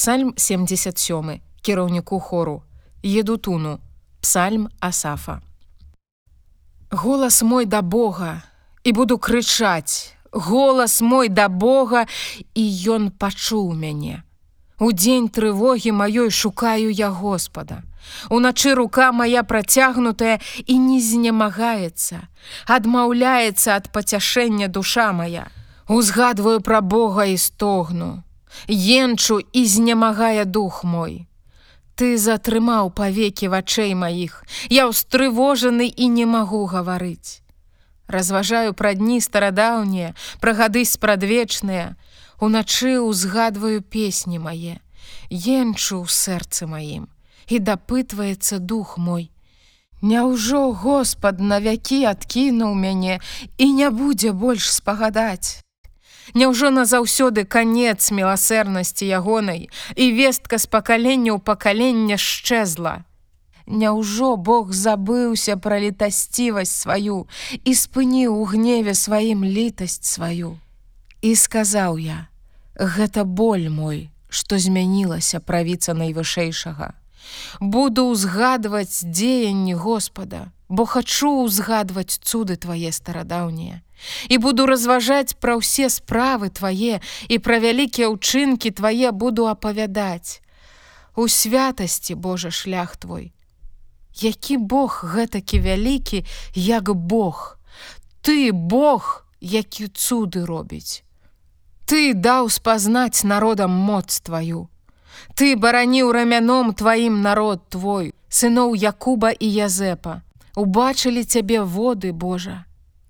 Псальм 77 кіраўніку хору. Едутуну псальм асафа. Голас мой да Бога і буду крычаць. Голас мой да Бога і ён пачуў мяне. У дзень трывогі маёй шукаю я Господа. Уначы рука моя працягнутая і не знемагаецца, адмаўляецца ад пацяшэння душа моя. Узгадваю пра Бога і стогну. Енчу і знемагае дух мой. Ты затрымаў павекі вачэй маіх. Я ўстрывожаны і не магу гаварыць. Разважаю пра дні старадаўнія, пра гады спрадвечныя, Уначы ўзгадваю песні мае, Енчу ў сэрцы маім і дапытваецца дух мой. Няўжо Господ на вякі адкінуў мяне і не будзе больш спагадаць. Няўжо назаўсёды канец міласэрнасці ягонай і вестка з пакалення ў пакалення шчэзла. Няўжо Бог забыўся пра літасцівасць сваю і спыніў у гневе сваім літасць сваю. І сказаў я: « Гэта боль мой, што змянілася правіца найвышэйшага. Буду ўзгадваць дзеянні Господа, бо хачу ўзгадваць цуды твае старадаўнія. І буду разважаць пра ўсе справы твае і пра вялікія ўчынкі твае буду апавядаць. У святасці Божа шлях твой. Які Бог гэтакі вялікі, як Бог. Ты Бог, які цуды робіць. Ты даў спазнаць народам моц тваю. Ты бараніў рамяном тваім народ твой, сыноў Якуба і Язэпа. Убачылі цябе воды Божа.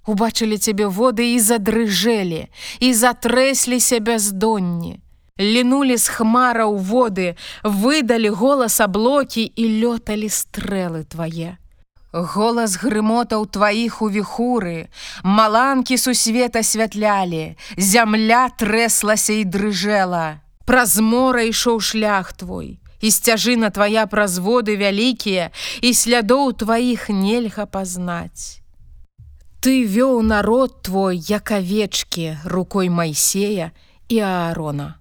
Убачылі цябе воды і задрыжэлі, і затрэсліся бяздонні. Лінулі з хмараў воды, выдалі голас аблокі і лёталі стрэлы твае. Голас грымотаў тваіх у віхуры, Маланкі сусвета святлялі, зямля трэслася і дрыжэла праз мора ішоў шлях твой і сцяжына твоя праз воды вялікія і слядоў тваіх нельга пазнаць ты вёў народ твой як авечкі рукой майсея і аарона